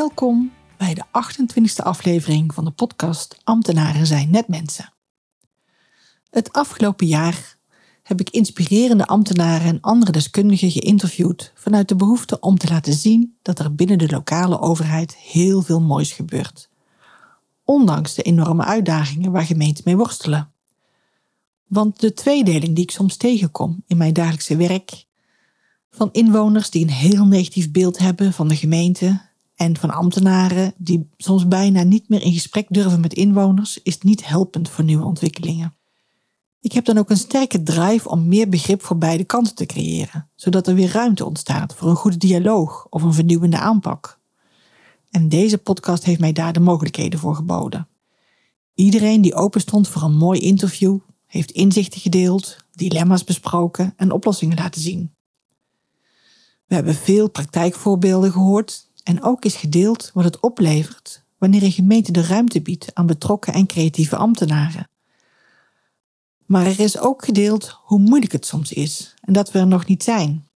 Welkom bij de 28e aflevering van de podcast Ambtenaren zijn net mensen. Het afgelopen jaar heb ik inspirerende ambtenaren en andere deskundigen geïnterviewd vanuit de behoefte om te laten zien dat er binnen de lokale overheid heel veel moois gebeurt. Ondanks de enorme uitdagingen waar gemeenten mee worstelen. Want de tweedeling die ik soms tegenkom in mijn dagelijkse werk, van inwoners die een heel negatief beeld hebben van de gemeente en van ambtenaren die soms bijna niet meer in gesprek durven met inwoners, is niet helpend voor nieuwe ontwikkelingen. Ik heb dan ook een sterke drive om meer begrip voor beide kanten te creëren, zodat er weer ruimte ontstaat voor een goede dialoog of een vernieuwende aanpak. En deze podcast heeft mij daar de mogelijkheden voor geboden. Iedereen die open stond voor een mooi interview, heeft inzichten gedeeld, dilemma's besproken en oplossingen laten zien. We hebben veel praktijkvoorbeelden gehoord en ook is gedeeld wat het oplevert wanneer een gemeente de ruimte biedt aan betrokken en creatieve ambtenaren. Maar er is ook gedeeld hoe moeilijk het soms is en dat we er nog niet zijn.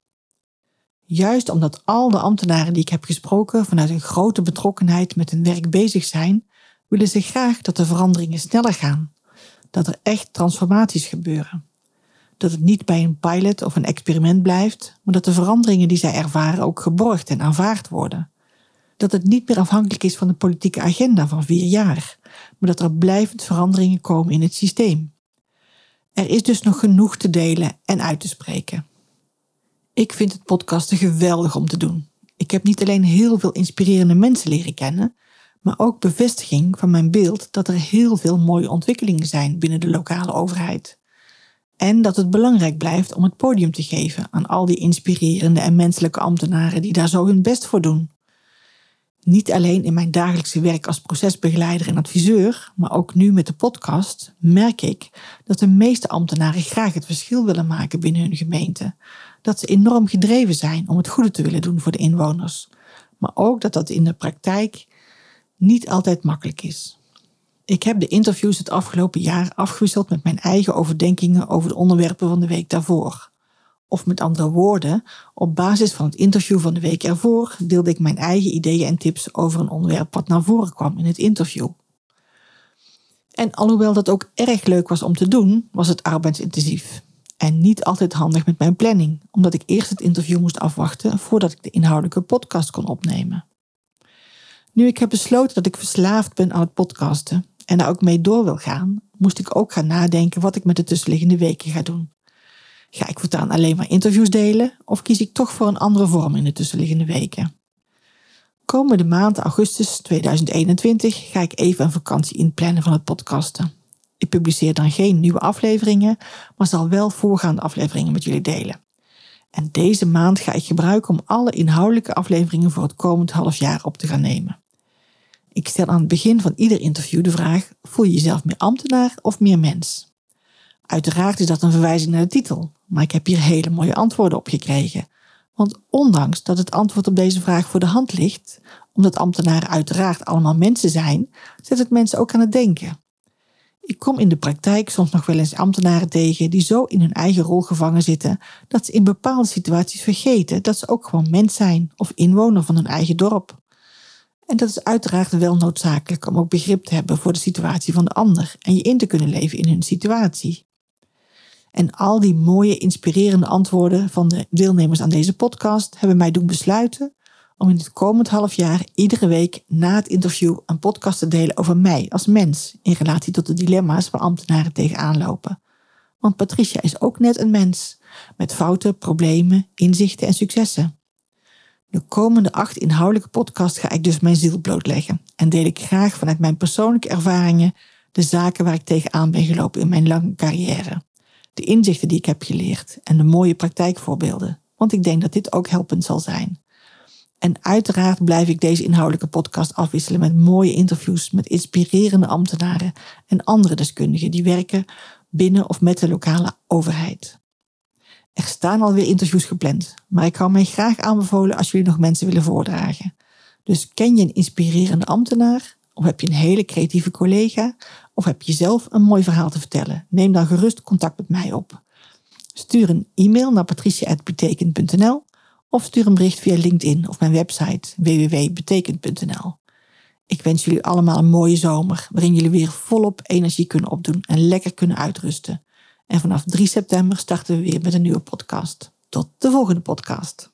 Juist omdat al de ambtenaren die ik heb gesproken vanuit een grote betrokkenheid met hun werk bezig zijn, willen ze graag dat de veranderingen sneller gaan, dat er echt transformaties gebeuren. Dat het niet bij een pilot of een experiment blijft, maar dat de veranderingen die zij ervaren ook geborgd en aanvaard worden dat het niet meer afhankelijk is van de politieke agenda van vier jaar, maar dat er blijvend veranderingen komen in het systeem. Er is dus nog genoeg te delen en uit te spreken. Ik vind het podcasten geweldig om te doen. Ik heb niet alleen heel veel inspirerende mensen leren kennen, maar ook bevestiging van mijn beeld dat er heel veel mooie ontwikkelingen zijn binnen de lokale overheid. En dat het belangrijk blijft om het podium te geven aan al die inspirerende en menselijke ambtenaren die daar zo hun best voor doen. Niet alleen in mijn dagelijkse werk als procesbegeleider en adviseur, maar ook nu met de podcast, merk ik dat de meeste ambtenaren graag het verschil willen maken binnen hun gemeente. Dat ze enorm gedreven zijn om het goede te willen doen voor de inwoners. Maar ook dat dat in de praktijk niet altijd makkelijk is. Ik heb de interviews het afgelopen jaar afgewisseld met mijn eigen overdenkingen over de onderwerpen van de week daarvoor. Of met andere woorden, op basis van het interview van de week ervoor deelde ik mijn eigen ideeën en tips over een onderwerp wat naar voren kwam in het interview. En alhoewel dat ook erg leuk was om te doen, was het arbeidsintensief. En niet altijd handig met mijn planning, omdat ik eerst het interview moest afwachten voordat ik de inhoudelijke podcast kon opnemen. Nu ik heb besloten dat ik verslaafd ben aan het podcasten en daar ook mee door wil gaan, moest ik ook gaan nadenken wat ik met de tussenliggende weken ga doen. Ga ik voortaan alleen maar interviews delen of kies ik toch voor een andere vorm in de tussenliggende weken? Komende maand augustus 2021 ga ik even een vakantie inplannen van het podcasten. Ik publiceer dan geen nieuwe afleveringen, maar zal wel voorgaande afleveringen met jullie delen. En deze maand ga ik gebruiken om alle inhoudelijke afleveringen voor het komend half jaar op te gaan nemen. Ik stel aan het begin van ieder interview de vraag: voel je jezelf meer ambtenaar of meer mens? Uiteraard is dat een verwijzing naar de titel, maar ik heb hier hele mooie antwoorden op gekregen. Want ondanks dat het antwoord op deze vraag voor de hand ligt, omdat ambtenaren uiteraard allemaal mensen zijn, zet het mensen ook aan het denken. Ik kom in de praktijk soms nog wel eens ambtenaren tegen die zo in hun eigen rol gevangen zitten dat ze in bepaalde situaties vergeten dat ze ook gewoon mens zijn of inwoner van hun eigen dorp. En dat is uiteraard wel noodzakelijk om ook begrip te hebben voor de situatie van de ander en je in te kunnen leven in hun situatie. En al die mooie, inspirerende antwoorden van de deelnemers aan deze podcast hebben mij doen besluiten om in het komend half jaar iedere week na het interview een podcast te delen over mij als mens in relatie tot de dilemma's waar ambtenaren tegenaan lopen. Want Patricia is ook net een mens, met fouten, problemen, inzichten en successen. De komende acht inhoudelijke podcasts ga ik dus mijn ziel blootleggen en deel ik graag vanuit mijn persoonlijke ervaringen de zaken waar ik tegenaan ben gelopen in mijn lange carrière, de inzichten die ik heb geleerd en de mooie praktijkvoorbeelden, want ik denk dat dit ook helpend zal zijn. En uiteraard blijf ik deze inhoudelijke podcast afwisselen met mooie interviews met inspirerende ambtenaren en andere deskundigen die werken binnen of met de lokale overheid. Er staan alweer interviews gepland, maar ik hou mij graag aanbevolen als jullie nog mensen willen voordragen. Dus ken je een inspirerende ambtenaar? Of heb je een hele creatieve collega? Of heb je zelf een mooi verhaal te vertellen? Neem dan gerust contact met mij op. Stuur een e-mail naar patricia.betekent.nl of stuur een bericht via LinkedIn of mijn website www.betekent.nl. Ik wens jullie allemaal een mooie zomer waarin jullie weer volop energie kunnen opdoen en lekker kunnen uitrusten. En vanaf 3 september starten we weer met een nieuwe podcast. Tot de volgende podcast.